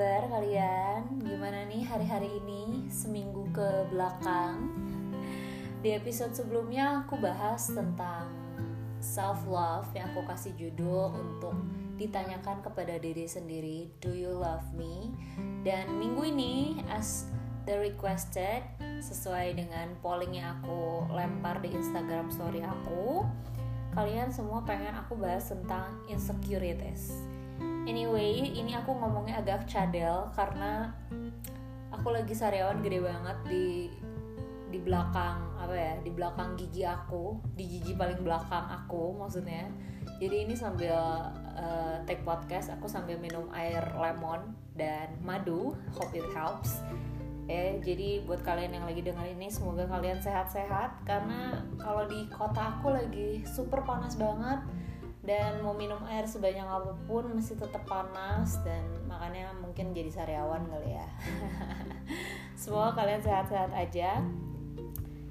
kabar kalian? Gimana nih hari-hari ini seminggu ke belakang? Di episode sebelumnya aku bahas tentang self love yang aku kasih judul untuk ditanyakan kepada diri sendiri, do you love me? Dan minggu ini as the requested sesuai dengan polling yang aku lempar di Instagram story aku, kalian semua pengen aku bahas tentang insecurities Anyway, ini aku ngomongnya agak cadel karena aku lagi sariawan gede banget di di belakang apa ya di belakang gigi aku di gigi paling belakang aku maksudnya. Jadi ini sambil uh, take podcast aku sambil minum air lemon dan madu hope it helps. Ya jadi buat kalian yang lagi dengar ini semoga kalian sehat-sehat karena kalau di kota aku lagi super panas banget dan mau minum air sebanyak apa pun masih tetap panas dan makanya mungkin jadi sariawan kali ya. Semoga kalian sehat-sehat aja.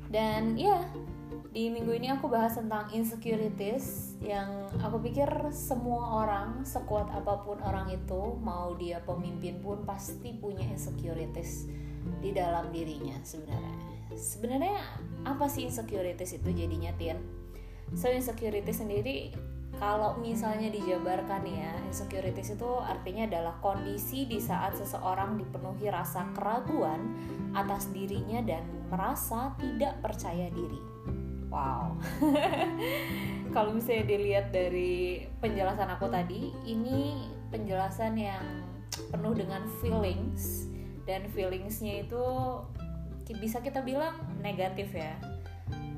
Dan ya di minggu ini aku bahas tentang insecurities yang aku pikir semua orang sekuat apa pun orang itu mau dia pemimpin pun pasti punya insecurities di dalam dirinya sebenarnya. Sebenarnya apa sih insecurities itu jadinya Tian? So insecurities sendiri kalau misalnya dijabarkan ya, insecurities itu artinya adalah kondisi di saat seseorang dipenuhi rasa keraguan atas dirinya dan merasa tidak percaya diri. Wow. Kalau misalnya dilihat dari penjelasan aku tadi, ini penjelasan yang penuh dengan feelings dan feelingsnya itu bisa kita bilang negatif ya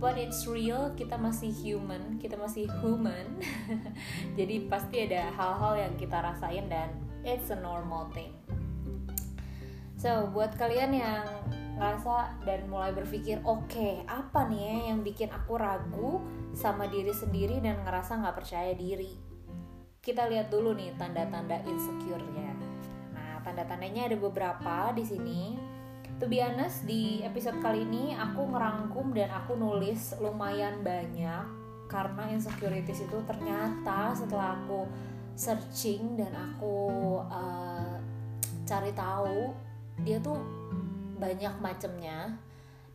but it's real kita masih human kita masih human. Jadi pasti ada hal-hal yang kita rasain dan it's a normal thing. So buat kalian yang ngerasa dan mulai berpikir oke okay, apa nih ya yang bikin aku ragu sama diri sendiri dan ngerasa nggak percaya diri? Kita lihat dulu nih tanda-tanda insecure-nya. Nah tanda-tandanya ada beberapa di sini To be honest, di episode kali ini aku ngerangkum dan aku nulis lumayan banyak karena insecurities itu ternyata setelah aku searching dan aku uh, cari tahu dia tuh banyak macamnya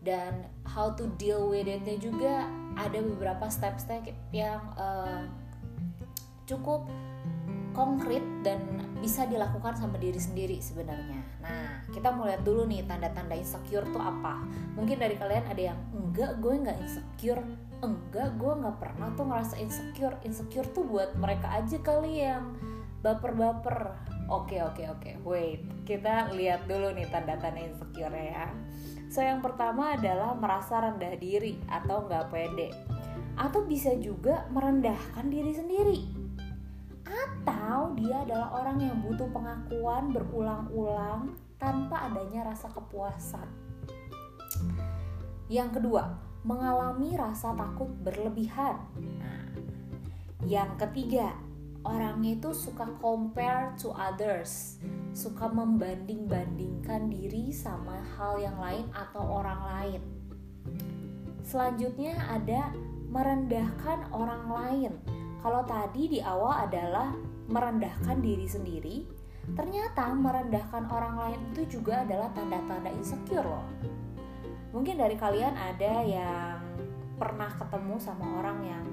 dan how to deal with it juga ada beberapa step-step yang uh, cukup konkret dan bisa dilakukan sama diri sendiri sebenarnya. Nah, kita mau lihat dulu nih tanda-tanda insecure tuh apa. Mungkin dari kalian ada yang enggak, gue nggak insecure, enggak, gue nggak pernah tuh ngerasa insecure. Insecure tuh buat mereka aja kali yang baper-baper. Oke, oke, oke. Wait, kita lihat dulu nih tanda-tanda insecure ya. So yang pertama adalah merasa rendah diri atau nggak pede. Atau bisa juga merendahkan diri sendiri atau dia adalah orang yang butuh pengakuan berulang-ulang tanpa adanya rasa kepuasan. Yang kedua, mengalami rasa takut berlebihan. Nah, yang ketiga, orang itu suka compare to others, suka membanding-bandingkan diri sama hal yang lain atau orang lain. Selanjutnya ada merendahkan orang lain kalau tadi di awal adalah merendahkan diri sendiri, ternyata merendahkan orang lain itu juga adalah tanda-tanda insecure loh. Mungkin dari kalian ada yang pernah ketemu sama orang yang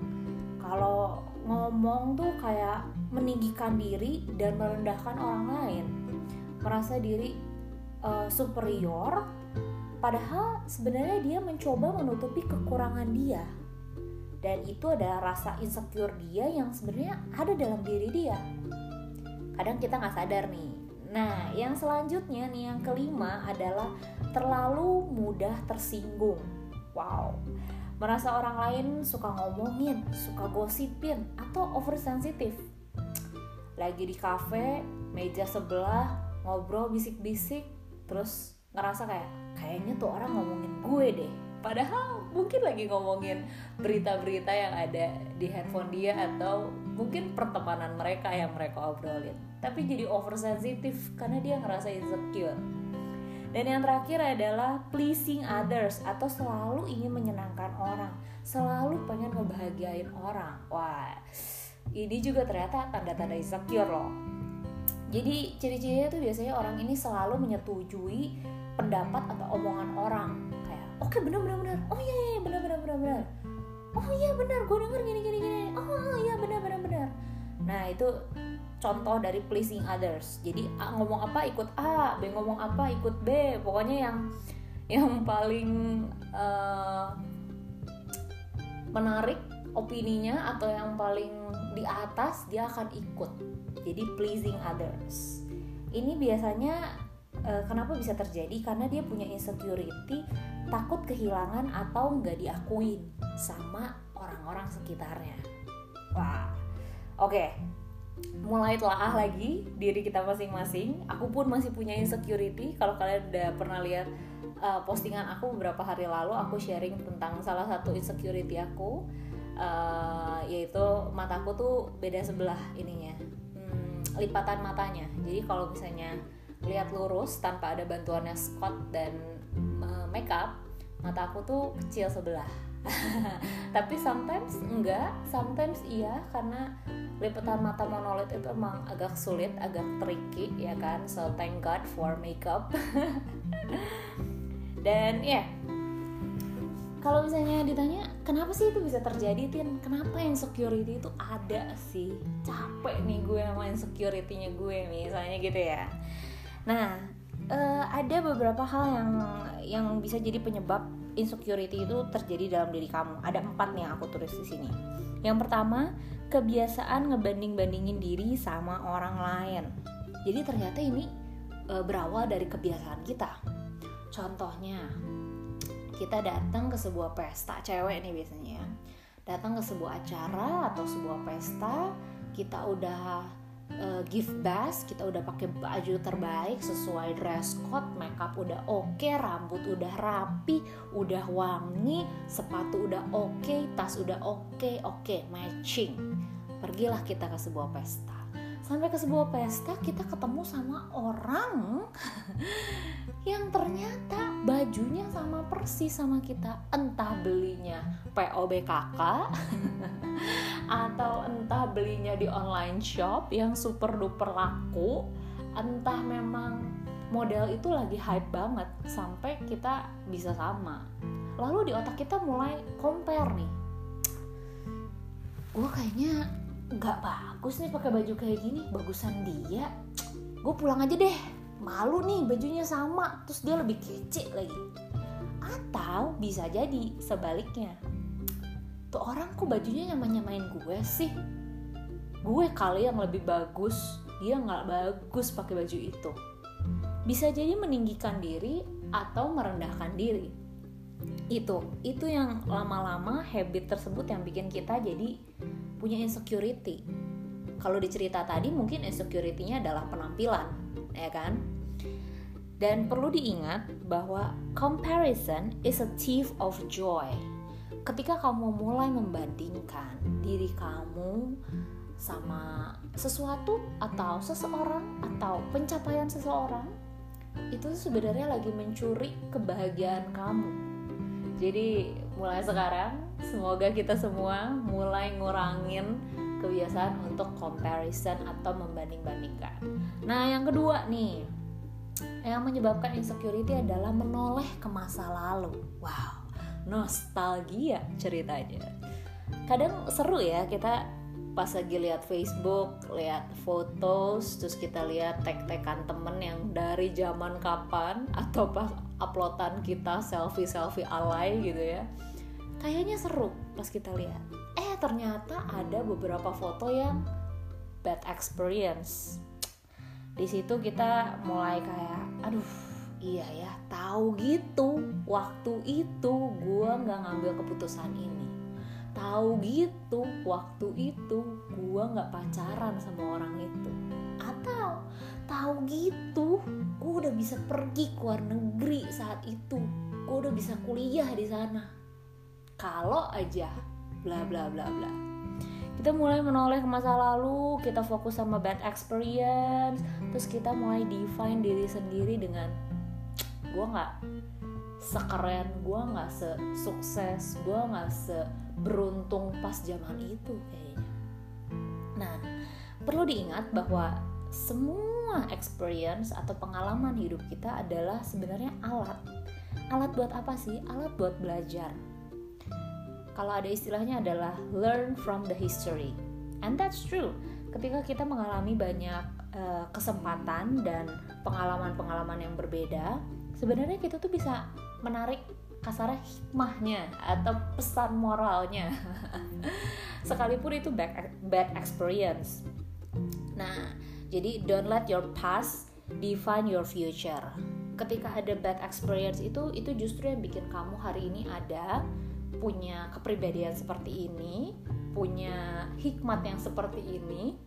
kalau ngomong tuh kayak meninggikan diri dan merendahkan orang lain, merasa diri uh, superior, padahal sebenarnya dia mencoba menutupi kekurangan dia dan itu adalah rasa insecure dia yang sebenarnya ada dalam diri dia. Kadang kita nggak sadar nih. Nah yang selanjutnya nih yang kelima adalah terlalu mudah tersinggung. Wow. Merasa orang lain suka ngomongin suka gosipin atau oversensitif. Lagi di cafe meja sebelah ngobrol bisik-bisik terus ngerasa kayak kayaknya tuh orang ngomongin gue deh. Padahal mungkin lagi ngomongin berita-berita yang ada di handphone dia atau mungkin pertemanan mereka yang mereka obrolin. Tapi jadi oversensitif karena dia ngerasa insecure. Dan yang terakhir adalah pleasing others atau selalu ingin menyenangkan orang. Selalu pengen ngebahagiain orang. Wah ini juga ternyata tanda-tanda insecure loh. Jadi ciri-cirinya tuh biasanya orang ini selalu menyetujui pendapat atau omongan orang oke okay, benar benar. Oh iya iya benar benar benar benar. Oh iya benar. Gue denger gini gini gini. Oh iya benar benar benar. Nah itu contoh dari pleasing others. Jadi A ngomong apa ikut A B ngomong apa ikut B. Pokoknya yang yang paling uh, menarik opininya atau yang paling di atas dia akan ikut. Jadi pleasing others. Ini biasanya uh, kenapa bisa terjadi? Karena dia punya insecurity takut kehilangan atau nggak diakuin sama orang-orang sekitarnya. Wah oke. Okay. mulai telah lagi diri kita masing-masing. Aku pun masih punya insecurity. Kalau kalian udah pernah lihat uh, postingan aku beberapa hari lalu aku sharing tentang salah satu insecurity aku uh, yaitu mataku tuh beda sebelah ininya. Hmm, lipatan matanya. Jadi kalau misalnya lihat lurus tanpa ada bantuannya Scott dan uh, makeup mataku tuh kecil sebelah. Tapi sometimes enggak sometimes iya karena lipatan mata monolit itu emang agak sulit agak tricky ya kan? So thank god for makeup. Dan ya yeah, kalau misalnya ditanya kenapa sih itu bisa terjadi tin? Kenapa insecurity itu ada sih? Capek nih gue sama insecurity-nya gue misalnya gitu ya nah uh, ada beberapa hal yang yang bisa jadi penyebab insecurity itu terjadi dalam diri kamu. Ada empat nih yang aku tulis di sini. Yang pertama kebiasaan ngebanding-bandingin diri sama orang lain. Jadi ternyata ini uh, berawal dari kebiasaan kita. Contohnya kita datang ke sebuah pesta cewek nih biasanya. Ya datang ke sebuah acara atau sebuah pesta kita udah uh, give best kita udah pakai baju terbaik sesuai dress code makeup udah oke okay, rambut udah rapi udah wangi sepatu udah oke okay, tas udah oke okay, oke okay, matching. Pergilah kita ke sebuah pesta sampai ke sebuah pesta kita ketemu sama orang yang ternyata bajunya sama persis sama kita. Entah belinya POBKK atau entah belinya di online shop yang super duper laku. Entah memang model itu lagi hype banget sampai kita bisa sama. Lalu di otak kita mulai compare nih. Gue kayaknya nggak bagus nih pakai baju kayak gini. Bagusan dia. Gue pulang aja deh. Malu nih bajunya sama. Terus dia lebih kece lagi. Atau bisa jadi sebaliknya. Tuh orang kok bajunya nyaman nyamain gue sih? Gue kali yang lebih bagus. Dia nggak bagus pakai baju itu. Bisa jadi meninggikan diri atau merendahkan diri. Itu. Itu yang lama-lama habit tersebut yang bikin kita jadi punya insecurity. Kalau di cerita tadi mungkin insecurity-nya adalah penampilan, ya kan? Dan perlu diingat bahwa comparison is a thief of joy. Ketika kamu mulai membandingkan diri kamu sama sesuatu atau seseorang atau pencapaian seseorang, itu sebenarnya lagi mencuri kebahagiaan kamu. Jadi mulai sekarang semoga kita semua mulai ngurangin kebiasaan untuk comparison atau membanding-bandingkan. Nah, yang kedua nih, yang menyebabkan insecurity adalah menoleh ke masa lalu. Wow, nostalgia ceritanya. Kadang seru ya kita pas lagi lihat Facebook, lihat fotos, terus kita lihat tag-tagan temen yang dari zaman kapan atau pas uploadan kita selfie-selfie alay gitu ya kayaknya seru pas kita lihat. Eh ternyata ada beberapa foto yang bad experience. Di situ kita mulai kayak aduh iya ya tahu gitu. Waktu itu gue nggak ngambil keputusan ini. Tahu gitu waktu itu gue nggak pacaran sama orang itu. Atau tahu gitu gue udah bisa pergi ke luar negeri saat itu. Gue udah bisa kuliah di sana kalau aja bla bla bla bla. Kita mulai menoleh ke masa lalu kita fokus sama bad experience terus kita mulai define diri sendiri dengan gue nggak sekeren gue nggak sukses gue nggak seberuntung pas zaman itu kayaknya. Nah perlu diingat bahwa semua experience atau pengalaman hidup kita adalah sebenarnya alat. Alat buat apa sih? Alat buat belajar kalau ada istilahnya adalah learn from the history. And that's true. Ketika kita mengalami banyak uh, kesempatan dan pengalaman-pengalaman yang berbeda sebenarnya kita tuh bisa menarik kasarnya hikmahnya atau pesan moralnya. Sekalipun itu bad, bad experience. Nah jadi don't let your past define your future. Ketika ada bad experience itu itu justru yang bikin kamu hari ini ada punya kepribadian seperti ini punya hikmat yang seperti ini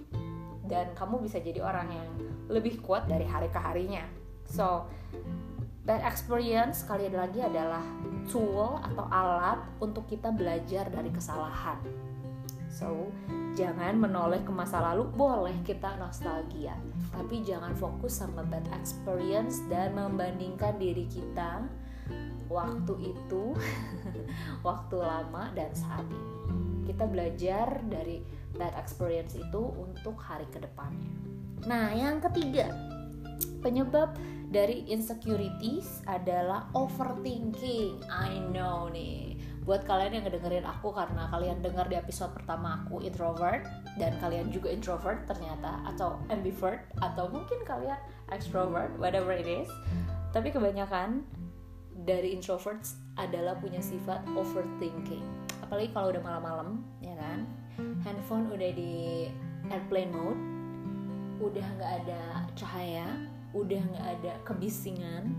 dan kamu bisa jadi orang yang lebih kuat dari hari ke harinya. So bad experience sekali lagi adalah tool atau alat untuk kita belajar dari kesalahan. So jangan menoleh ke masa lalu boleh kita nostalgia. Tapi jangan fokus sama bad experience dan membandingkan diri kita waktu itu waktu lama dan saat ini kita belajar dari bad experience itu untuk hari ke depannya. Nah, yang ketiga, penyebab dari insecurities adalah overthinking. I know nih. Buat kalian yang ngedengerin aku karena kalian dengar di episode pertama aku introvert dan kalian juga introvert ternyata atau ambivert atau mungkin kalian extrovert, whatever it is. Tapi kebanyakan dari introverts adalah punya sifat overthinking. Apalagi kalau udah malam-malam ya kan? Handphone udah di airplane mode udah nggak ada cahaya udah nggak ada kebisingan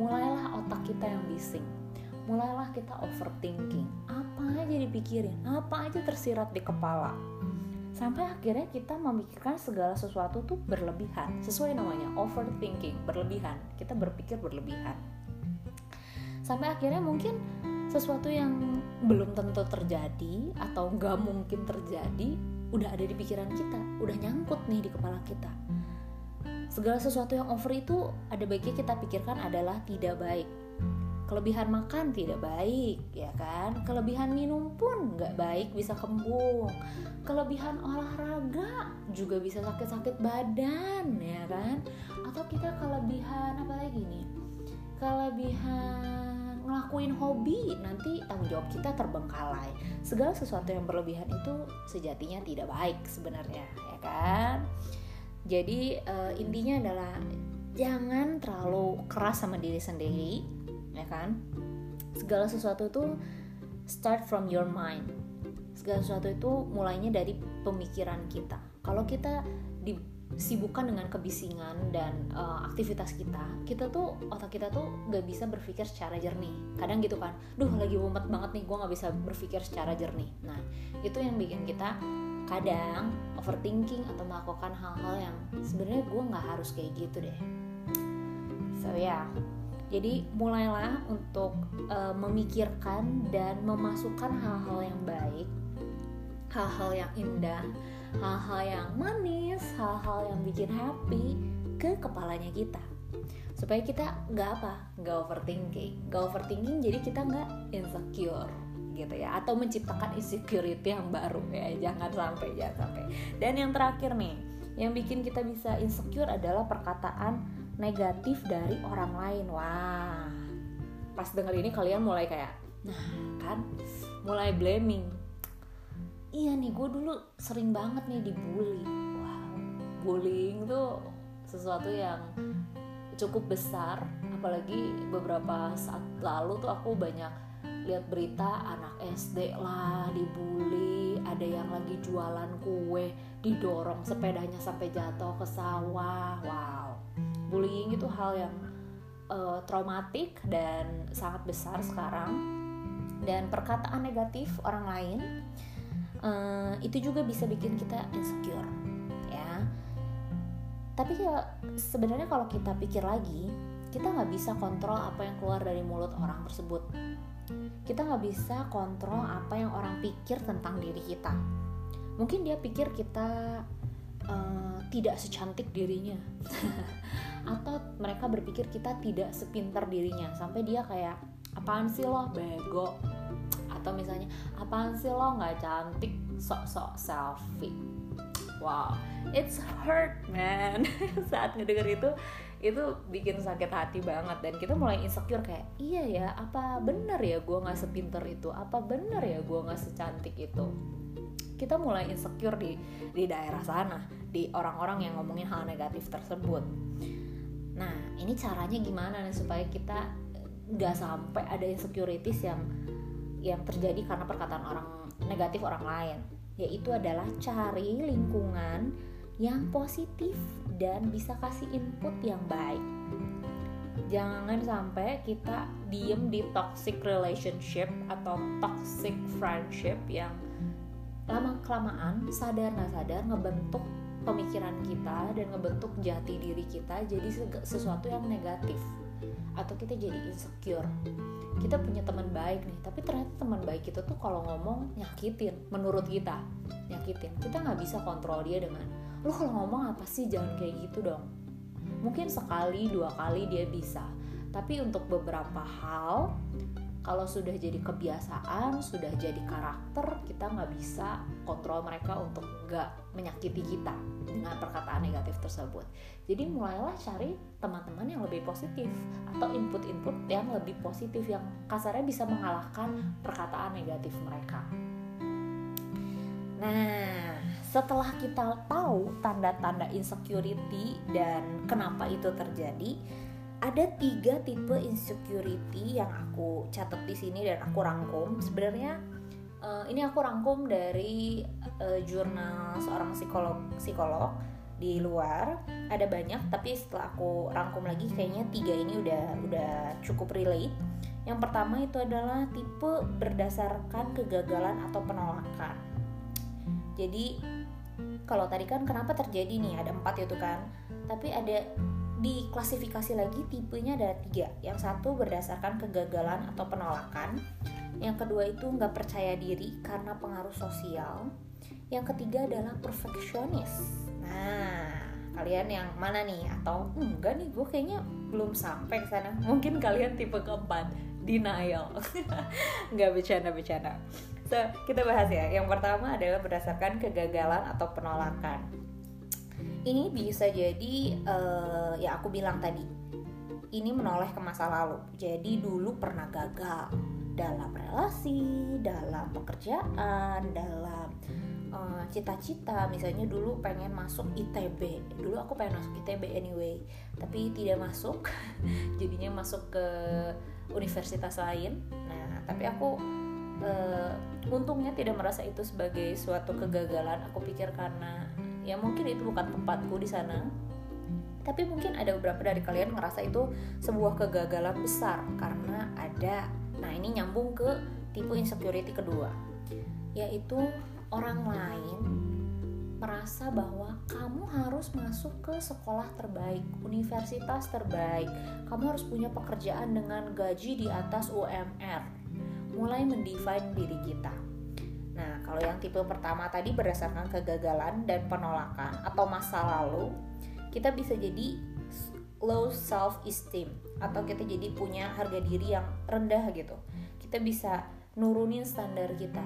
mulailah otak kita yang bising. Mulailah kita overthinking. Apa aja dipikirin apa aja tersirat di kepala. Sampai akhirnya kita memikirkan segala sesuatu tuh berlebihan. Sesuai namanya overthinking berlebihan. Kita berpikir berlebihan sampai akhirnya mungkin sesuatu yang belum tentu terjadi atau nggak mungkin terjadi udah ada di pikiran kita udah nyangkut nih di kepala kita. Segala sesuatu yang over itu ada baiknya kita pikirkan adalah tidak baik. Kelebihan makan tidak baik ya kan? Kelebihan minum pun nggak baik bisa kembung. Kelebihan olahraga juga bisa sakit-sakit badan ya kan? Atau kita kelebihan apa lagi nih kelebihan ngelakuin hobi nanti tanggung jawab kita terbengkalai. Segala sesuatu yang berlebihan itu sejatinya tidak baik sebenarnya ya kan? Jadi uh, intinya adalah jangan terlalu keras sama diri sendiri ya kan? Segala sesuatu itu start from your mind. Segala sesuatu itu mulainya dari pemikiran kita. Kalau kita sibukkan dengan kebisingan dan uh, aktivitas kita kita tuh otak kita tuh gak bisa berpikir secara jernih. Kadang gitu kan duh lagi mumet banget nih gue gak bisa berpikir secara jernih. Nah itu yang bikin kita kadang overthinking atau melakukan hal-hal yang sebenarnya gue nggak harus kayak gitu deh. So ya yeah. jadi mulailah untuk uh, memikirkan dan memasukkan hal-hal yang baik hal-hal yang indah hal-hal yang manis, hal-hal yang bikin happy ke kepalanya kita. Supaya kita nggak apa? Nggak overthinking. Nggak overthinking jadi kita nggak insecure gitu ya. Atau menciptakan insecurity yang baru ya. Jangan sampai jangan sampai. Dan yang terakhir nih yang bikin kita bisa insecure adalah perkataan negatif dari orang lain. Wah. Pas denger ini kalian mulai kayak nah kan? Mulai blaming iya nih gue dulu sering banget nih dibully. Wow. Bullying tuh sesuatu yang cukup besar apalagi beberapa saat lalu tuh aku banyak lihat berita anak SD lah dibully ada yang lagi jualan kue didorong sepedanya sampai jatuh ke sawah. Wow. Bullying itu hal yang uh, traumatik dan sangat besar sekarang. Dan perkataan negatif orang lain uh, itu juga bisa bikin kita insecure ya. Tapi ya sebenarnya kalau kita pikir lagi kita nggak bisa kontrol apa yang keluar dari mulut orang tersebut. Kita nggak bisa kontrol apa yang orang pikir tentang diri kita. Mungkin dia pikir kita uh, tidak secantik dirinya. Atau mereka berpikir kita tidak sepintar dirinya. Sampai dia kayak apaan sih lo bego atau misalnya apaan sih lo nggak cantik? Sok-sok selfie. Wow it's hurt man. Saat ngedenger itu itu bikin sakit hati banget. Dan kita mulai insecure kayak iya ya apa bener ya gue nggak sepinter itu? Apa bener ya gue nggak secantik itu? Kita mulai insecure di di daerah sana di orang-orang yang ngomongin hal negatif tersebut. Nah ini caranya gimana nih supaya kita nggak sampai ada insecurities yang yang terjadi karena perkataan orang negatif orang lain. Yaitu adalah cari lingkungan yang positif dan bisa kasih input yang baik. Jangan sampai kita diem di toxic relationship atau toxic friendship yang lama kelamaan sadar nggak sadar ngebentuk pemikiran kita dan ngebentuk jati diri kita jadi sesuatu yang negatif atau kita jadi insecure. Kita punya teman baik nih tapi ternyata teman baik itu tuh kalau ngomong nyakitin menurut kita nyakitin. Kita nggak bisa kontrol dia dengan lo kalau ngomong apa sih? Jangan kayak gitu dong. Mungkin sekali dua kali dia bisa. Tapi untuk beberapa hal kalau sudah jadi kebiasaan sudah jadi karakter kita nggak bisa kontrol mereka untuk nggak menyakiti kita dengan perkataan negatif tersebut. Jadi mulailah cari teman-teman yang lebih positif atau input-input yang lebih positif yang kasarnya bisa mengalahkan perkataan negatif mereka. Nah setelah kita tahu tanda-tanda insecurity dan kenapa itu terjadi ada tiga tipe insecurity yang aku catat di sini dan aku rangkum. Sebenarnya uh, ini aku rangkum dari uh, jurnal seorang psikolog psikolog di luar. Ada banyak, tapi setelah aku rangkum lagi kayaknya tiga ini udah udah cukup relate. Yang pertama itu adalah tipe berdasarkan kegagalan atau penolakan. Jadi kalau tadi kan kenapa terjadi nih ada empat itu kan, tapi ada diklasifikasi lagi tipenya ada tiga. Yang satu berdasarkan kegagalan atau penolakan. Yang kedua itu nggak percaya diri karena pengaruh sosial. Yang ketiga adalah perfeksionis. Nah kalian yang mana nih? Atau enggak nih? Gue kayaknya belum sampai ke sana. Mungkin kalian tipe keempat denial. Nggak bercanda bercanda. So kita bahas ya. Yang pertama adalah berdasarkan kegagalan atau penolakan ini bisa jadi uh, ya aku bilang tadi ini menoleh ke masa lalu. Jadi dulu pernah gagal dalam relasi dalam pekerjaan dalam uh, cita-cita. Misalnya dulu pengen masuk ITB dulu aku pengen masuk ITB anyway tapi tidak masuk. Jadinya masuk ke universitas lain. Nah tapi aku uh, untungnya tidak merasa itu sebagai suatu kegagalan. Aku pikir karena ya mungkin itu bukan tempatku di sana tapi mungkin ada beberapa dari kalian ngerasa itu sebuah kegagalan besar karena ada nah ini nyambung ke tipe insecurity kedua yaitu orang lain merasa bahwa kamu harus masuk ke sekolah terbaik, universitas terbaik, kamu harus punya pekerjaan dengan gaji di atas UMR. Mulai mendefine diri kita. Kalau yang tipe pertama tadi berdasarkan kegagalan dan penolakan atau masa lalu, kita bisa jadi low self esteem atau kita jadi punya harga diri yang rendah gitu. Kita bisa nurunin standar kita.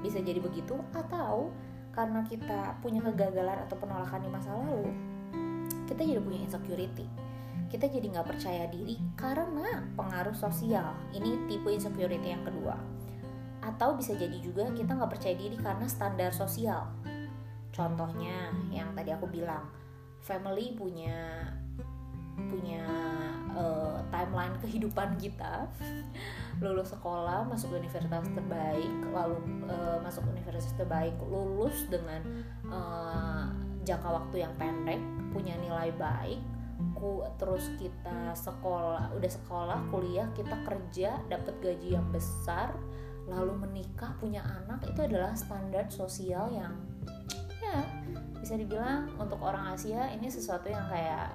Bisa jadi begitu atau karena kita punya kegagalan atau penolakan di masa lalu, kita jadi punya insecurity kita jadi nggak percaya diri karena pengaruh sosial. Ini tipe insecurity yang kedua atau bisa jadi juga kita nggak percaya diri karena standar sosial. Contohnya yang tadi aku bilang family punya punya uh, timeline kehidupan kita. Lulus sekolah masuk universitas terbaik lalu uh, masuk universitas terbaik lulus dengan uh, jangka waktu yang pendek punya nilai baik ku terus kita sekolah udah sekolah kuliah kita kerja dapat gaji yang besar lalu menikah punya anak itu adalah standar sosial yang ya bisa dibilang untuk orang Asia ini sesuatu yang kayak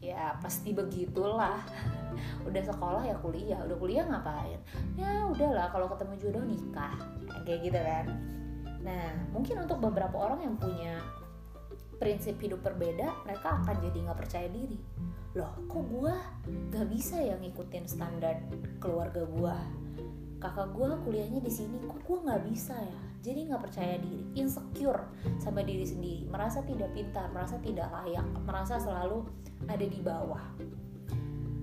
ya pasti begitulah. Udah sekolah ya kuliah udah kuliah ngapain? Ya udahlah kalau ketemu jodoh nikah kayak gitu kan. Nah mungkin untuk beberapa orang yang punya prinsip hidup berbeda mereka akan jadi nggak percaya diri. Loh kok gue gak bisa ya ngikutin standar keluarga gue kakak gue kuliahnya di sini kok gue nggak bisa ya? Jadi nggak percaya diri insecure sama diri sendiri. Merasa tidak pintar merasa tidak layak merasa selalu ada di bawah.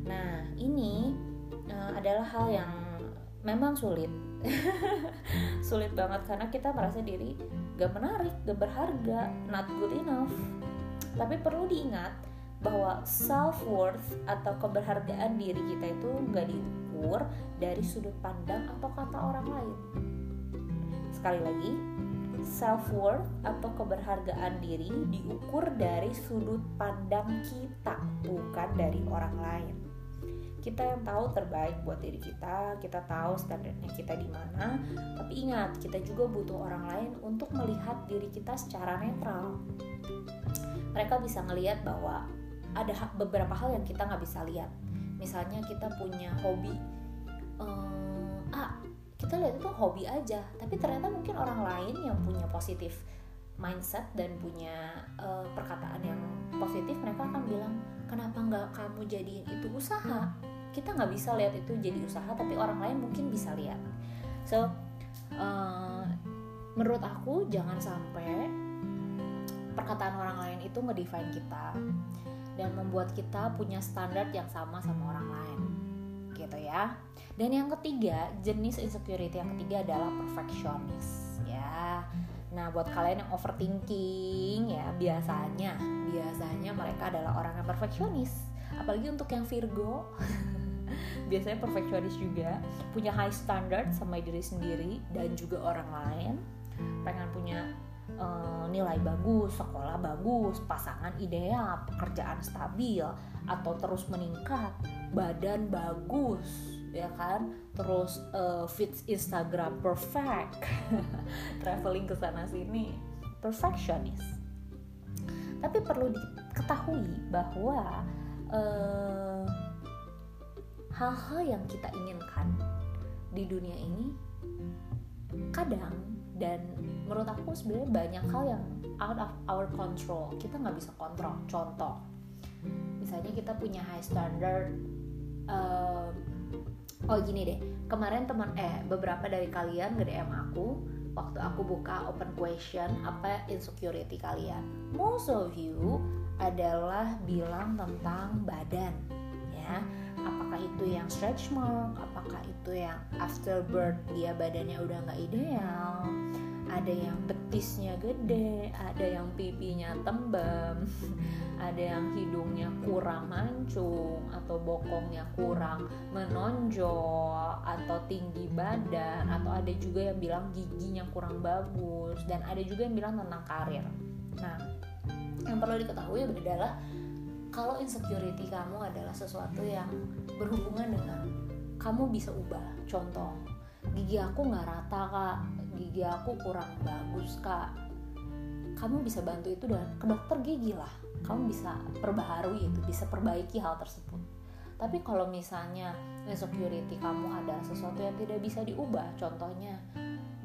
Nah ini uh, adalah hal yang memang sulit. Sulit banget karena kita merasa diri gak menarik gak berharga not good enough. Tapi perlu diingat bahwa self worth atau keberhargaan diri kita itu gak dari sudut pandang atau kata orang lain. Sekali lagi, self worth atau keberhargaan diri diukur dari sudut pandang kita, bukan dari orang lain. Kita yang tahu terbaik buat diri kita, kita tahu standarnya kita di mana, tapi ingat, kita juga butuh orang lain untuk melihat diri kita secara netral. Mereka bisa ngelihat bahwa ada beberapa hal yang kita nggak bisa lihat misalnya kita punya hobi um, ah kita lihat itu hobi aja. Tapi ternyata mungkin orang lain yang punya positif mindset dan punya uh, perkataan yang positif mereka akan bilang kenapa nggak kamu jadiin itu usaha? Kita nggak bisa lihat itu jadi usaha tapi orang lain mungkin bisa lihat. So uh, menurut aku jangan sampai perkataan orang lain itu ngedefine kita dan membuat kita punya standar yang sama sama orang lain gitu ya. Dan yang ketiga jenis insecurity yang ketiga adalah perfectionist ya. Nah buat kalian yang overthinking ya biasanya biasanya mereka adalah orang yang perfectionist. Apalagi untuk yang Virgo biasanya perfectionist juga. Punya high standard sama diri sendiri dan juga orang lain. Pengen punya uh, nilai bagus, sekolah bagus, pasangan ideal, pekerjaan stabil atau terus meningkat, badan bagus, ya kan? Terus uh, fit Instagram perfect, traveling ke sana sini, perfectionist. Tapi perlu diketahui bahwa uh, hal-hal yang kita inginkan di dunia ini kadang dan menurut aku sebenarnya banyak hal yang out of our control. Kita nggak bisa kontrol. Contoh misalnya kita punya high standard uh, oh gini deh. Kemarin teman eh beberapa dari kalian nge DM aku waktu aku buka open question apa insecurity kalian. Most of you adalah bilang tentang badan ya apakah itu yang stretch mark apakah itu yang after birth dia badannya udah nggak ideal ada yang betisnya gede, ada yang pipinya tembem, ada yang hidungnya kurang mancung atau bokongnya kurang menonjol atau tinggi badan atau ada juga yang bilang giginya kurang bagus dan ada juga yang bilang tentang karir. Nah, yang perlu diketahui adalah kalau insecurity kamu adalah sesuatu yang berhubungan dengan kamu bisa ubah. Contoh, gigi aku nggak rata kak. Gigi aku kurang bagus kak. Kamu bisa bantu itu dengan ke dokter gigi lah. Kamu bisa perbaharui itu bisa perbaiki hal tersebut. Tapi kalau misalnya insecurity kamu ada sesuatu yang tidak bisa diubah contohnya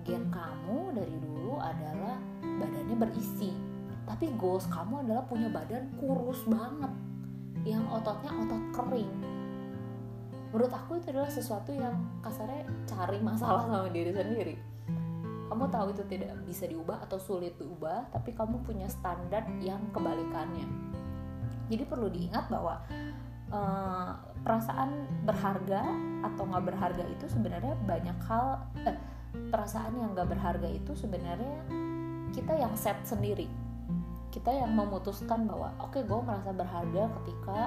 gen kamu dari dulu adalah badannya berisi tapi goals kamu adalah punya badan kurus banget. Yang ototnya otot kering. Menurut aku itu adalah sesuatu yang kasarnya cari masalah sama diri sendiri. Kamu tahu itu tidak bisa diubah atau sulit diubah tapi kamu punya standar yang kebalikannya. Jadi perlu diingat bahwa uh, perasaan berharga atau nggak berharga itu sebenarnya banyak hal eh, perasaan yang nggak berharga itu sebenarnya kita yang set sendiri kita yang memutuskan bahwa oke okay, gue merasa berharga ketika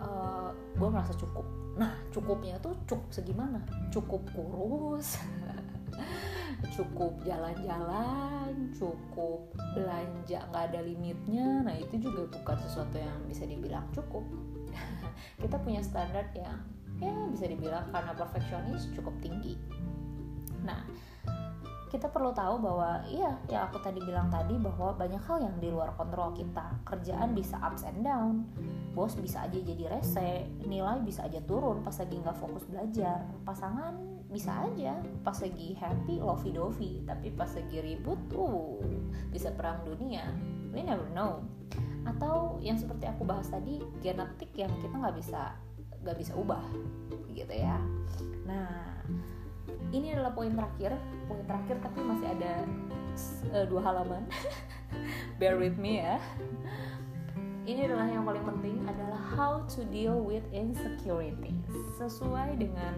uh, eh, gue merasa cukup. Nah cukupnya tuh cukup segimana? Cukup kurus cukup jalan-jalan cukup belanja nggak ada limitnya. Nah itu juga bukan sesuatu yang bisa dibilang cukup. Kita punya standar yang ya bisa dibilang karena perfeksionis cukup tinggi. Nah kita perlu tahu bahwa iya yang aku tadi bilang tadi bahwa banyak hal yang di luar kontrol kita. Kerjaan bisa ups and down bos bisa aja jadi rese nilai bisa aja turun pas lagi nggak fokus belajar pasangan bisa aja pas lagi happy lovey dovey tapi pas lagi ribut tuh bisa perang dunia. We never know. Atau yang seperti aku bahas tadi genetik yang kita nggak bisa nggak bisa ubah gitu ya. Nah ini adalah poin terakhir poin terakhir tapi masih ada uh, dua halaman bear with me ya ini adalah yang paling penting adalah how to deal with insecurity sesuai dengan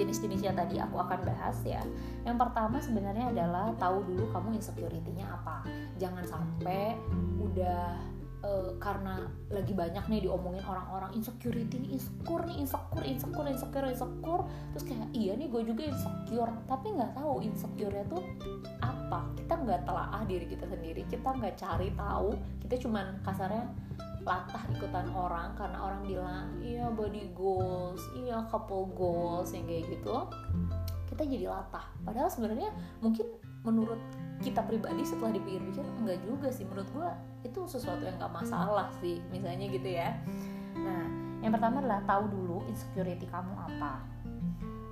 jenis-jenisnya tadi aku akan bahas ya. Yang pertama sebenarnya adalah tahu dulu kamu insecurity-nya apa. Jangan sampai udah uh, karena lagi banyak nih diomongin orang-orang insecurity nih insecure nih insecure insecure insecure insecure. Terus kayak iya nih gue juga insecure. Tapi nggak tahu insecure tuh apa. Kita nggak telaah diri kita sendiri kita nggak cari tahu. Kita cuman kasarnya latah ikutan orang karena orang bilang iya body goals iya couple goals yang kayak gitu kita jadi latah. Padahal sebenarnya mungkin menurut kita pribadi setelah dipikir-pikir enggak juga sih. Menurut gue itu sesuatu yang gak masalah sih misalnya gitu ya. Nah yang pertama adalah tahu dulu insecurity kamu apa.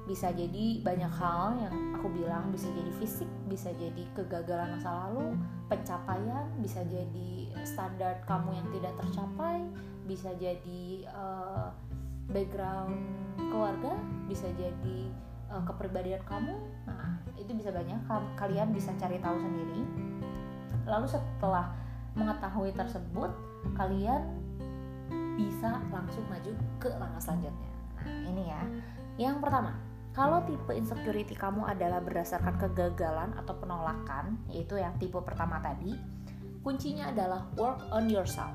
Bisa jadi banyak hal yang aku bilang bisa jadi fisik bisa jadi kegagalan masa lalu pencapaian bisa jadi standar kamu yang tidak tercapai bisa jadi uh, background keluarga bisa jadi uh, kepribadian kamu nah itu bisa banyak. Kalian bisa cari tahu sendiri. Lalu setelah mengetahui tersebut kalian bisa langsung maju ke langkah selanjutnya. Nah ini ya. Yang pertama kalau tipe insecurity kamu adalah berdasarkan kegagalan atau penolakan yaitu yang tipe pertama tadi kuncinya adalah work on yourself.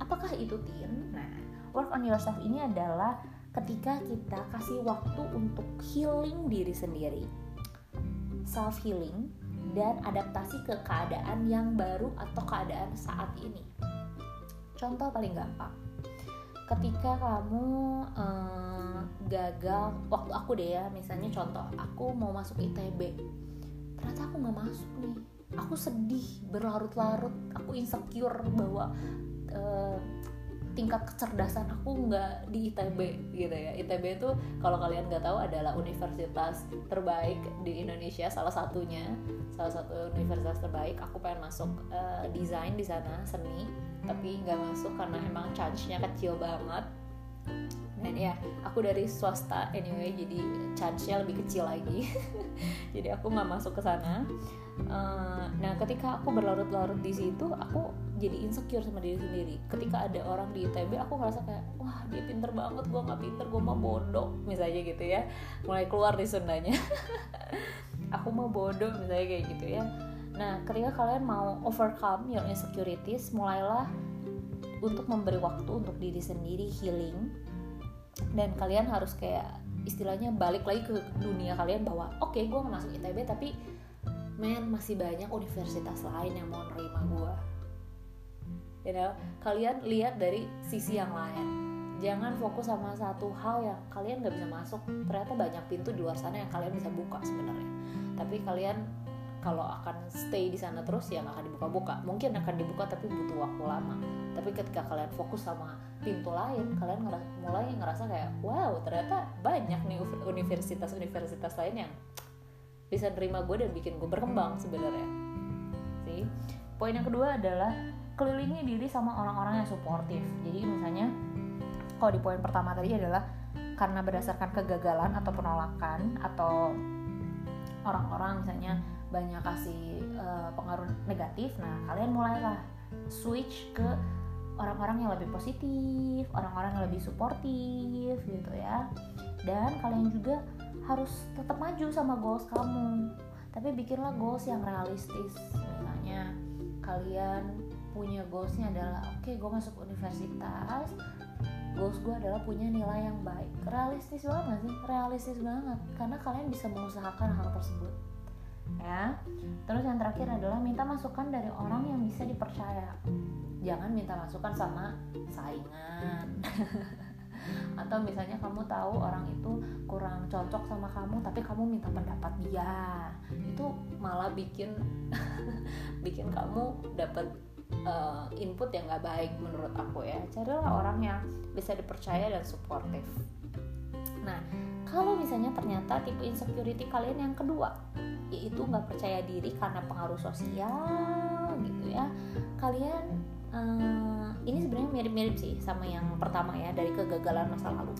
Apakah itu tin? Nah work on yourself ini adalah ketika kita kasih waktu untuk healing diri sendiri. Self healing dan adaptasi ke keadaan yang baru atau keadaan saat ini. Contoh paling gampang, ketika kamu eh, gagal, waktu aku deh ya, misalnya contoh, aku mau masuk ITB, ternyata aku nggak masuk nih, aku sedih berlarut-larut, aku insecure bahwa eh, tingkat kecerdasan aku nggak di ITB gitu ya. ITB itu kalau kalian nggak tahu adalah universitas terbaik di Indonesia salah satunya salah satu universitas terbaik. Aku pengen masuk uh, desain di sana seni tapi nggak masuk karena emang chance-nya kecil banget. Dan ya aku dari swasta anyway jadi chance-nya lebih kecil lagi. Jadi aku nggak masuk ke sana uh, nah ketika aku berlarut-larut di situ aku jadi insecure sama diri sendiri. Ketika ada orang di ITB aku ngerasa kayak wah dia pinter banget gue nggak pinter gue mau bodoh misalnya gitu ya. Mulai keluar di Sundanya. Aku mau bodoh misalnya kayak gitu ya. Nah ketika kalian mau overcome your insecurities mulailah untuk memberi waktu untuk diri sendiri healing. Dan kalian harus kayak istilahnya balik lagi ke dunia kalian bahwa oke okay, gue masuk ITB tapi men masih banyak universitas lain yang mau nerima gue you know kalian lihat dari sisi yang lain. Jangan fokus sama satu hal yang kalian nggak bisa masuk. Ternyata banyak pintu di luar sana yang kalian bisa buka sebenarnya. Tapi kalian kalau akan stay di sana terus ya nggak akan dibuka-buka. Mungkin akan dibuka tapi butuh waktu lama. Tapi ketika kalian fokus sama pintu lain kalian ngerasa, mulai ngerasa kayak wow ternyata banyak nih universitas-universitas lain yang bisa nerima gue dan bikin gue berkembang sebenarnya. Sih. Poin yang kedua adalah kelilingi diri sama orang-orang yang suportif. Jadi misalnya kalau di poin pertama tadi adalah karena berdasarkan kegagalan atau penolakan atau orang-orang misalnya banyak kasih uh, pengaruh negatif nah kalian mulailah switch ke orang-orang yang lebih positif orang-orang yang lebih suportif gitu ya. Dan kalian juga harus tetap maju sama goals kamu. Tapi bikinlah goals yang realistis. Misalnya kalian punya goalsnya adalah oke okay, gue masuk universitas goals gue adalah punya nilai yang baik. Realistis banget sih? Realistis banget. Karena kalian bisa mengusahakan hal tersebut. Ya. Terus yang terakhir adalah minta masukan dari orang yang bisa dipercaya. Jangan minta masukan sama saingan atau misalnya kamu tahu orang itu kurang cocok sama kamu tapi kamu minta pendapat dia. Itu malah bikin bikin kamu dapat uh, input yang gak baik menurut aku ya. Carilah orang yang bisa dipercaya dan suportif. Nah kalau misalnya ternyata tipe insecurity kalian yang kedua yaitu nggak percaya diri karena pengaruh sosial gitu ya kalian uh, ini sebenarnya mirip-mirip sih sama yang pertama ya dari kegagalan masa lalu.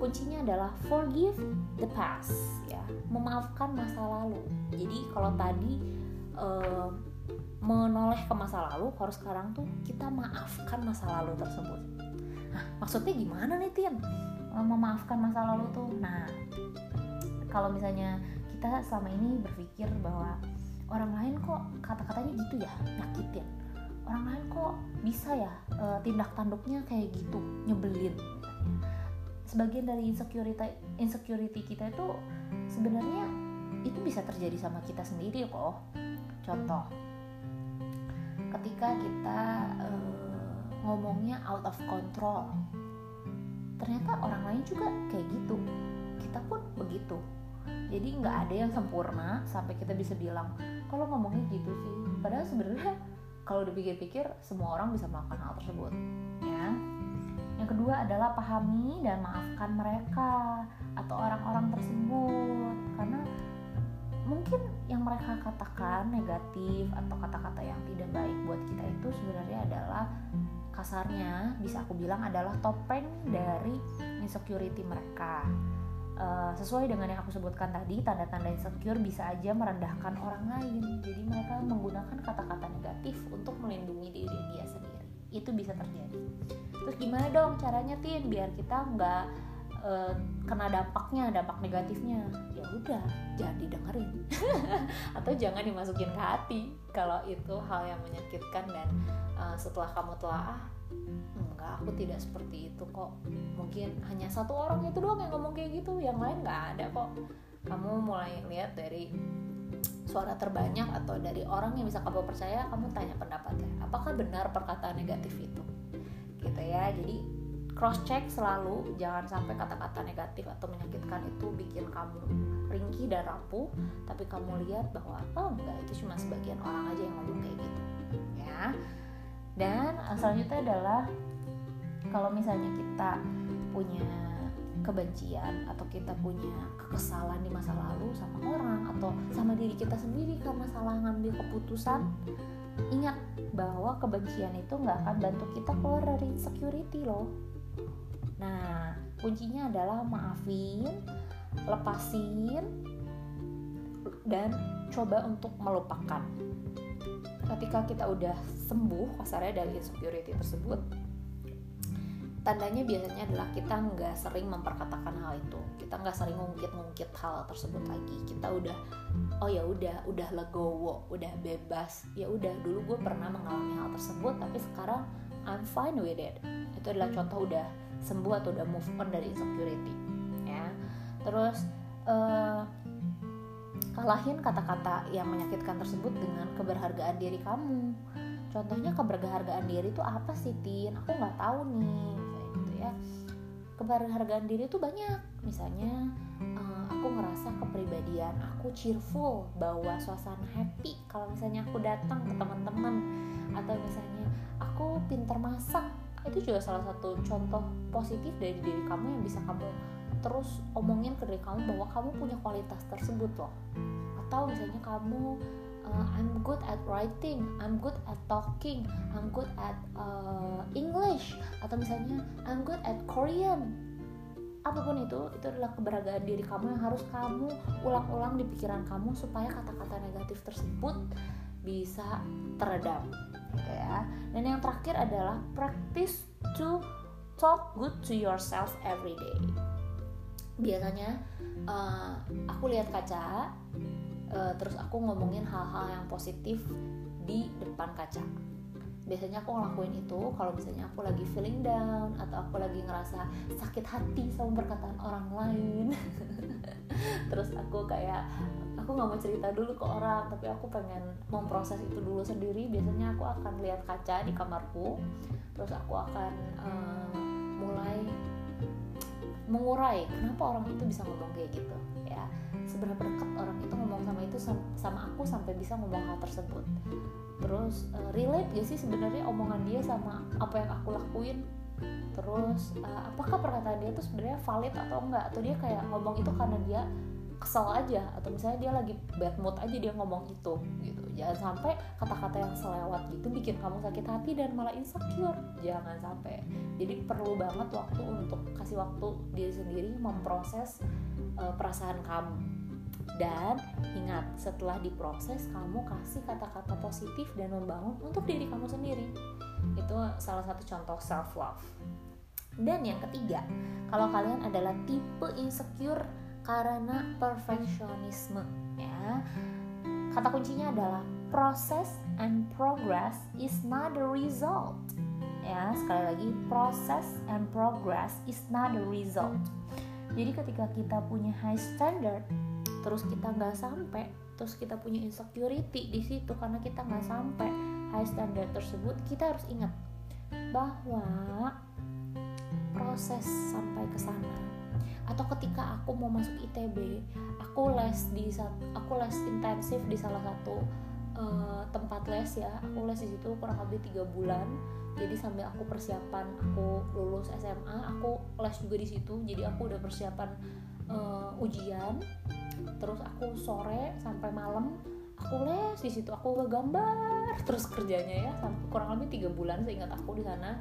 Kuncinya adalah forgive the past ya. Memaafkan masa lalu. Jadi kalau tadi uh, menoleh ke masa lalu kalau sekarang tuh kita maafkan masa lalu tersebut. Nah, maksudnya gimana nih Tian memaafkan masa lalu tuh nah kalau misalnya kita selama ini berpikir bahwa orang lain kok kata-katanya gitu ya nyakitin orang lain kok bisa ya uh, tindak tanduknya kayak gitu nyebelin. Sebagian dari insecurity insecurity kita itu sebenarnya itu bisa terjadi sama kita sendiri kok. Contoh ketika kita uh, ngomongnya out of control ternyata orang lain juga kayak gitu. Kita pun begitu. Jadi nggak ada yang sempurna sampai kita bisa bilang kalau ngomongnya gitu sih. Padahal sebenarnya kalau dipikir-pikir semua orang bisa melakukan hal tersebut ya. Yang kedua adalah pahami dan maafkan mereka atau orang-orang tersebut. Karena mungkin yang mereka katakan negatif atau kata-kata yang tidak baik buat kita itu sebenarnya adalah kasarnya bisa aku bilang adalah topeng dari insecurity mereka uh, sesuai dengan yang aku sebutkan tadi tanda-tanda insecure bisa aja merendahkan orang lain. Jadi mereka menggunakan kata-kata negatif untuk melindungi diri dia sendiri. Itu bisa terjadi. Terus gimana dong caranya tin? Biar kita nggak uh, kena dampaknya dampak negatifnya. Ya udah jangan didengerin. Atau jangan dimasukin ke hati. Kalau itu hal yang menyakitkan dan uh, setelah kamu telah ah enggak aku tidak seperti itu kok. Mungkin hanya satu orang itu doang yang ngomong kayak gitu yang lain nggak ada kok. Kamu mulai lihat dari suara terbanyak atau dari orang yang bisa kamu percaya kamu tanya pendapatnya apakah benar perkataan negatif itu? Gitu ya. Jadi cross check selalu jangan sampai kata-kata negatif atau menyakitkan itu bikin kamu ringkih dan rapuh tapi kamu lihat bahwa oh enggak itu cuma sebagian orang aja yang ngomong kayak gitu. Ya. Dan selanjutnya adalah kalau misalnya kita punya kebencian atau kita punya kekesalan di masa lalu sama orang atau sama diri kita sendiri karena salah ngambil keputusan ingat bahwa kebencian itu nggak akan bantu kita keluar dari security loh. Nah kuncinya adalah maafin lepasin dan coba untuk melupakan. Ketika kita udah sembuh kasarnya dari insecurity tersebut tandanya biasanya adalah kita nggak sering memperkatakan hal itu. Kita nggak sering ngungkit-ngungkit hal tersebut lagi. Kita udah oh ya udah udah legowo udah bebas. Ya udah dulu gue pernah mengalami hal tersebut tapi sekarang I'm fine with it. Itu adalah contoh udah sembuh atau udah move on dari insecurity ya. Terus uh, kalahin kata-kata yang menyakitkan tersebut dengan keberhargaan diri kamu. Contohnya keberhargaan diri itu apa sih tin? Aku nggak tahu nih ya. Keberhargaan diri itu banyak. Misalnya uh, aku ngerasa kepribadian aku cheerful bawa suasana happy. Kalau misalnya aku datang ke teman-teman atau misalnya aku pinter masak itu juga salah satu contoh positif dari diri kamu yang bisa kamu terus omongin ke diri kamu bahwa kamu punya kualitas tersebut loh. Atau misalnya kamu uh, I'm good at writing, I'm good at talking, I'm good at uh, English, atau misalnya I'm good at Korean. Apa pun itu, itu adalah keberadaan diri kamu yang harus kamu ulang-ulang di pikiran kamu supaya kata-kata negatif tersebut bisa teredam, gitu ya. Dan yang terakhir adalah practice to talk good to yourself every day. Biasanya uh, aku lihat kaca, uh, terus aku ngomongin hal-hal yang positif di depan kaca. Biasanya aku ngelakuin itu kalau misalnya aku lagi feeling down atau aku lagi ngerasa sakit hati sama perkataan orang lain. Terus aku kayak aku nggak mau cerita dulu ke orang tapi aku pengen memproses itu dulu sendiri. Biasanya aku akan lihat kaca di kamarku terus aku akan uh, mulai mengurai kenapa orang itu bisa ngomong kayak gitu ya. Seberapa dekat orang itu ngomong sama itu sama aku sampai bisa ngomong hal tersebut. Terus uh, relate gak sih sebenarnya omongan dia sama apa yang aku lakuin? Terus uh, apakah perkataan dia tuh sebenarnya valid atau enggak? Atau dia kayak ngomong itu karena dia kesel aja atau misalnya dia lagi bad mood aja dia ngomong itu gitu. Jangan sampai kata-kata yang selewat gitu bikin kamu sakit hati dan malah insecure. Jangan sampai. Jadi perlu banget waktu untuk kasih waktu diri sendiri memproses uh, perasaan kamu. Dan ingat setelah diproses kamu kasih kata-kata positif dan membangun untuk diri kamu sendiri. Itu salah satu contoh self love dan yang ketiga kalau kalian adalah tipe insecure karena perfeksionisme ya. Kata kuncinya adalah process and progress is not the result ya. Sekali lagi process and progress is not the result. Jadi ketika kita punya high standard terus kita nggak sampai terus kita punya insecurity di situ karena kita nggak sampai high standard tersebut kita harus ingat bahwa proses sampai ke sana atau ketika aku mau masuk ITB aku les di aku les intensif di salah satu uh, tempat les ya. Aku les di situ kurang lebih tiga bulan. Jadi sambil aku persiapan aku lulus SMA aku les juga di situ. Jadi aku udah persiapan uh, ujian. Terus aku sore sampai malam aku les di situ. Aku gambar terus kerjanya ya. Kurang lebih tiga bulan seingat aku di sana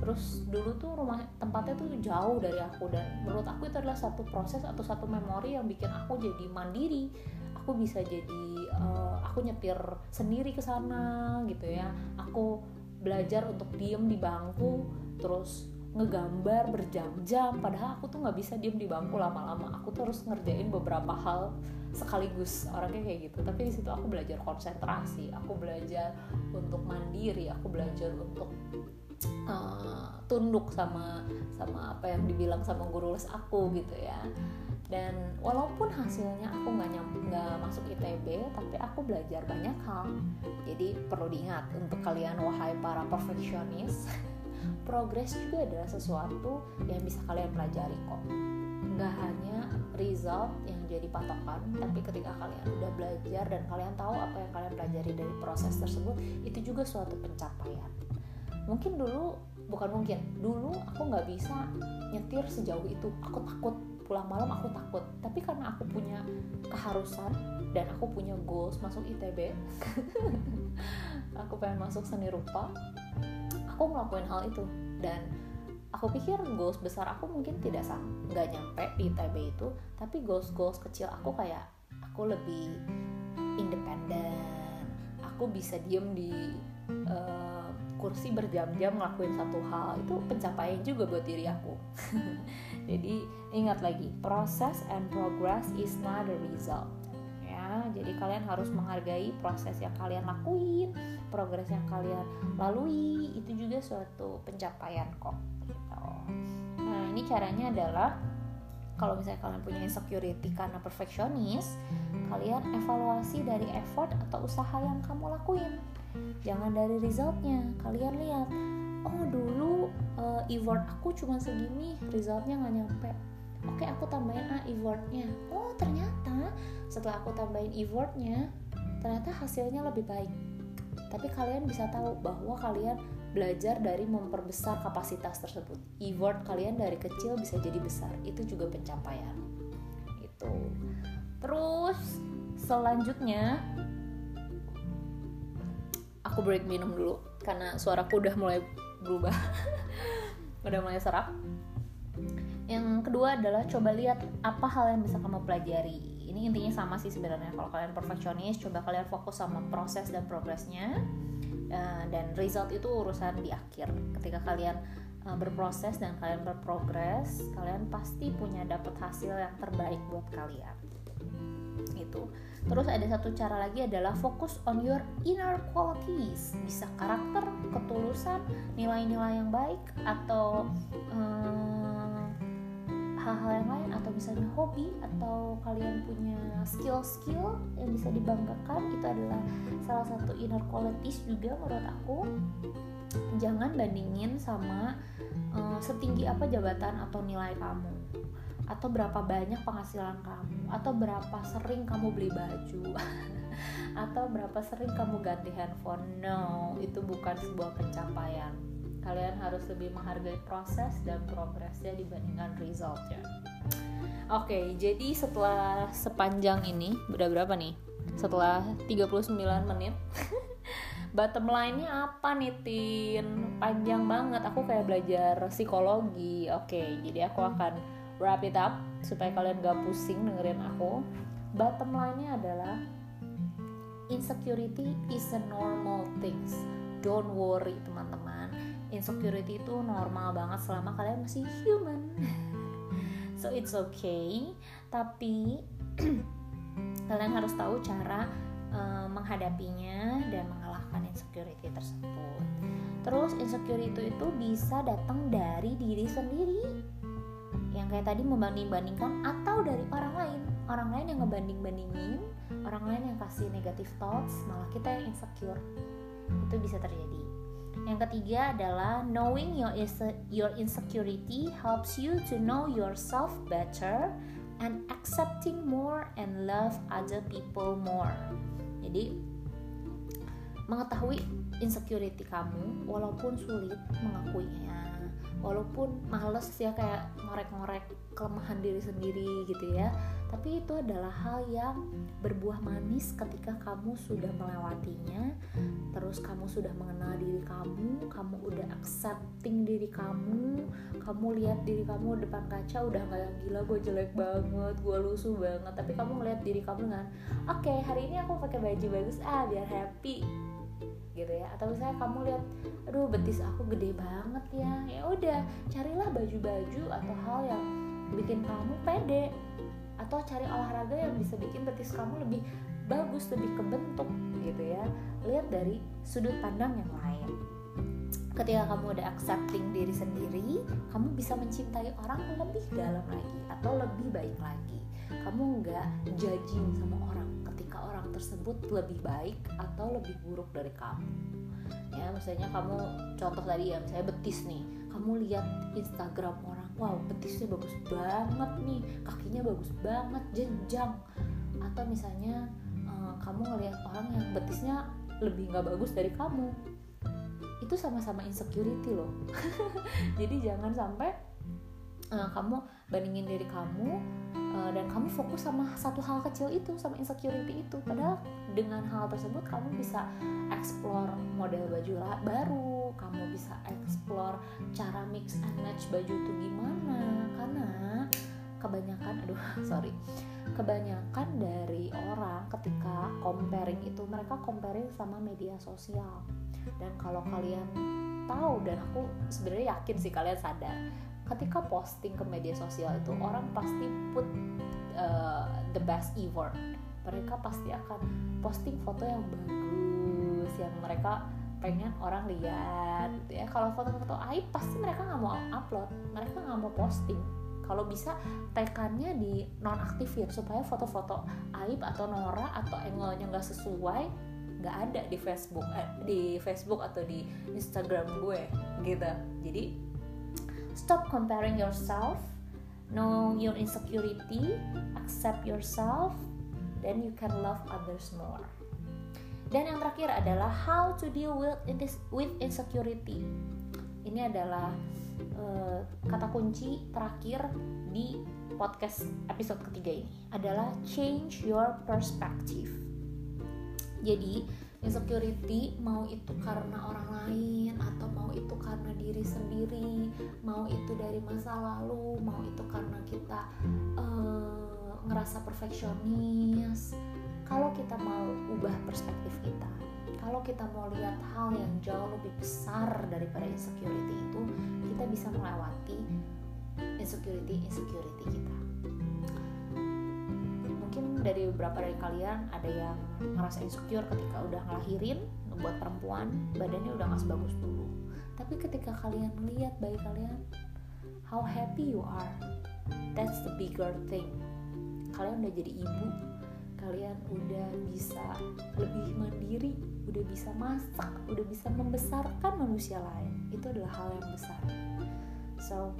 terus dulu tuh rumah tempatnya tuh jauh dari aku dan menurut aku itu adalah satu proses atau satu memori yang bikin aku jadi mandiri. Aku bisa jadi uh, aku nyetir sendiri ke sana gitu ya. Aku belajar untuk diem di bangku terus ngegambar berjam-jam. Padahal aku tuh nggak bisa diem di bangku lama-lama. Aku tuh harus ngerjain beberapa hal sekaligus. Orangnya kayak gitu. Tapi di situ aku belajar konsentrasi aku belajar untuk mandiri aku belajar untuk uh, tunduk sama sama apa yang dibilang sama guru les aku gitu ya. Dan walaupun hasilnya aku nggak nggak masuk ITB tapi aku belajar banyak hal. Jadi perlu diingat untuk kalian wahai para perfeksionis progres juga adalah sesuatu yang bisa kalian pelajari kok. Nggak hanya result yang jadi patokan tapi ketika kalian udah belajar dan kalian tahu apa yang kalian pelajari dari proses tersebut itu juga suatu pencapaian mungkin dulu bukan mungkin dulu aku nggak bisa nyetir sejauh itu. Aku takut pulang malam aku takut. Tapi karena aku punya keharusan dan aku punya goals masuk ITB aku pengen masuk seni rupa aku ngelakuin hal itu. Dan aku pikir goals besar aku mungkin tidak nggak nyampe di ITB itu tapi goals goals kecil aku kayak aku lebih independen aku bisa diem di uh, kursi berjam-jam ngelakuin satu hal itu pencapaian juga buat diri aku. Jadi ingat lagi proses and progress is not the result. Ya jadi kalian harus menghargai proses yang kalian lakuin progres yang kalian lalui itu juga suatu pencapaian kok gitu. Nah ini caranya adalah kalau misalnya kalian punya insecurity karena perfeksionis, kalian evaluasi dari effort atau usaha yang kamu lakuin jangan dari resultnya kalian lihat. Oh dulu uh, effort aku cuma segini resultnya nggak nyampe. Oke aku tambahin ah effortnya. Oh ternyata setelah aku tambahin effortnya ternyata hasilnya lebih baik. Tapi kalian bisa tahu bahwa kalian belajar dari memperbesar kapasitas tersebut. Effort kalian dari kecil bisa jadi besar. Itu juga pencapaian. Itu terus selanjutnya aku break minum dulu karena suaraku udah mulai berubah. Udah mulai serak. Yang kedua adalah coba lihat apa hal yang bisa kamu pelajari. Ini intinya sama sih sebenarnya. Kalau kalian perfeksionis coba kalian fokus sama proses dan progresnya. Uh, dan result itu urusan di akhir. Ketika kalian uh, berproses dan kalian berprogres kalian pasti punya dapat hasil yang terbaik buat kalian itu terus ada satu cara lagi adalah fokus on your inner qualities. Bisa karakter ketulusan nilai-nilai yang baik atau eh, hal-hal yang lain atau misalnya hobi atau kalian punya skill-skill yang bisa dibanggakan. Itu adalah salah satu inner qualities juga menurut aku. Jangan bandingin sama uh, setinggi apa jabatan atau nilai kamu atau berapa banyak penghasilan kamu? Atau berapa sering kamu beli baju? Atau berapa sering kamu ganti handphone? No itu bukan sebuah pencapaian. Kalian harus lebih menghargai proses dan progresnya dibandingkan resultnya Oke, jadi setelah sepanjang ini, udah berapa nih? Setelah 39 menit bottom line-nya apa nih Tin? Panjang banget, aku kayak belajar psikologi. Oke, jadi aku akan wrap it up supaya kalian gak pusing dengerin aku. Bottom line-nya adalah Insecurity is a normal things. Don't worry teman-teman. Insecurity itu normal banget selama kalian masih human. So it's okay. Tapi kalian harus tahu cara uh, menghadapinya dan mengalahkan insecurity tersebut. Terus insecurity itu, bisa datang dari diri sendiri kayak tadi membanding-bandingkan atau dari orang lain. Orang lain yang ngebanding-bandingin orang lain yang kasih negative thoughts malah kita yang insecure. Itu bisa terjadi. Yang ketiga adalah knowing your your insecurity helps you to know yourself better and accepting more and love other people more. Jadi mengetahui insecurity kamu walaupun sulit mengakuinya walaupun males ya kayak ngorek-ngorek kelemahan diri sendiri gitu ya. Tapi itu adalah hal yang berbuah manis ketika kamu sudah melewatinya terus kamu sudah mengenal diri kamu kamu udah accepting diri kamu kamu lihat diri kamu depan kaca udah nggak yang gila gue jelek banget gue lusuh banget. Tapi kamu ngeliat diri kamu dengan oke okay, hari ini aku pakai baju bagus ah biar happy gitu ya. Atau misalnya kamu lihat aduh betis aku gede banget ya. Ya udah carilah baju-baju atau hal yang bikin kamu pede. Atau cari olahraga yang bisa bikin betis kamu lebih bagus lebih kebentuk gitu ya. Lihat dari sudut pandang yang lain. Ketika kamu udah accepting diri sendiri kamu bisa mencintai orang lebih dalam lagi atau lebih baik lagi. Kamu nggak judging sama orang tersebut lebih baik atau lebih buruk dari kamu? Ya misalnya kamu contoh tadi ya misalnya betis nih. Kamu lihat Instagram orang wow betisnya bagus banget nih. Kakinya bagus banget jenjang. Atau misalnya uh, kamu ngelihat orang yang betisnya lebih nggak bagus dari kamu. Itu sama-sama insecurity loh. Jadi jangan sampai uh, kamu bandingin diri kamu uh, dan kamu fokus sama satu hal kecil itu sama insecurity itu. Padahal dengan hal tersebut kamu bisa explore model baju baru kamu bisa explore cara mix and match baju itu gimana. Karena kebanyakan aduh sorry kebanyakan dari orang ketika comparing itu mereka comparing sama media sosial. Dan kalau kalian tahu dan aku sebenarnya yakin sih kalian sadar ketika posting ke media sosial itu orang pasti put uh, the best ever mereka pasti akan posting foto yang bagus yang mereka pengen orang lihat ya. Kalau foto-foto aib pasti mereka nggak mau upload. Mereka nggak mau posting. Kalau bisa tekannya di nonaktifin supaya foto-foto aib atau norak atau angle-nya nggak sesuai nggak ada di Facebook eh, di Facebook atau di Instagram gue gitu. Jadi Stop comparing yourself, know your insecurity, accept yourself, then you can love others more. Dan yang terakhir adalah how to deal with with insecurity. Ini adalah uh, kata kunci terakhir di podcast episode ketiga ini adalah change your perspective. Jadi insecurity mau itu karena orang lain atau mau itu karena diri sendiri mau itu dari masa lalu mau itu karena kita uh, ngerasa perfeksionis. Kalau kita mau ubah perspektif kita kalau kita mau lihat hal yang jauh lebih besar daripada insecurity itu kita bisa melewati insecurity insecurity kita dari beberapa dari kalian ada yang ngerasa insecure ketika udah ngelahirin buat perempuan badannya udah gak sebagus dulu. Tapi ketika kalian lihat bayi kalian how happy you are. That's the bigger thing. Kalian udah jadi ibu kalian udah bisa lebih mandiri udah bisa masak udah bisa membesarkan manusia lain. Itu adalah hal yang besar. So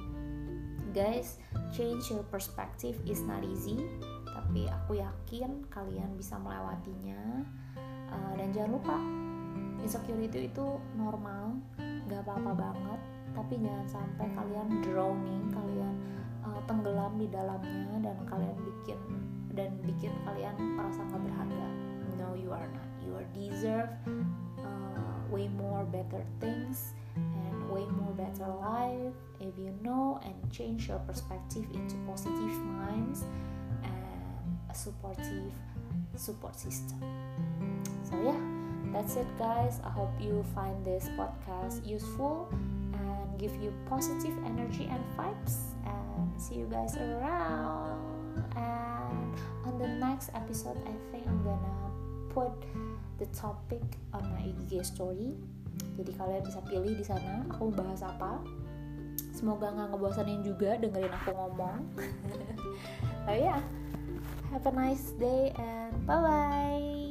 guys change your perspective is not easy tapi aku yakin kalian bisa melewatinya. Uh, dan jangan lupa insecurity itu normal gak apa-apa banget. Tapi jangan sampai kalian drowning kalian uh, tenggelam di dalamnya dan kalian bikin dan bikin kalian merasa nggak berharga. No you are not. You are deserve uh, way more better things and way more better life. If you know and change your perspective into positive minds a supportive support system. So yeah that's it guys. I hope you find this podcast useful and give you positive energy and vibes. And see you guys around. And on the next episode i think i'm gonna put the topic on my IG story. Jadi kalian bisa pilih di sana aku bahas apa. Semoga nggak ngebosanin juga dengerin aku ngomong. Oh ya yeah. Have a nice day and bye bye.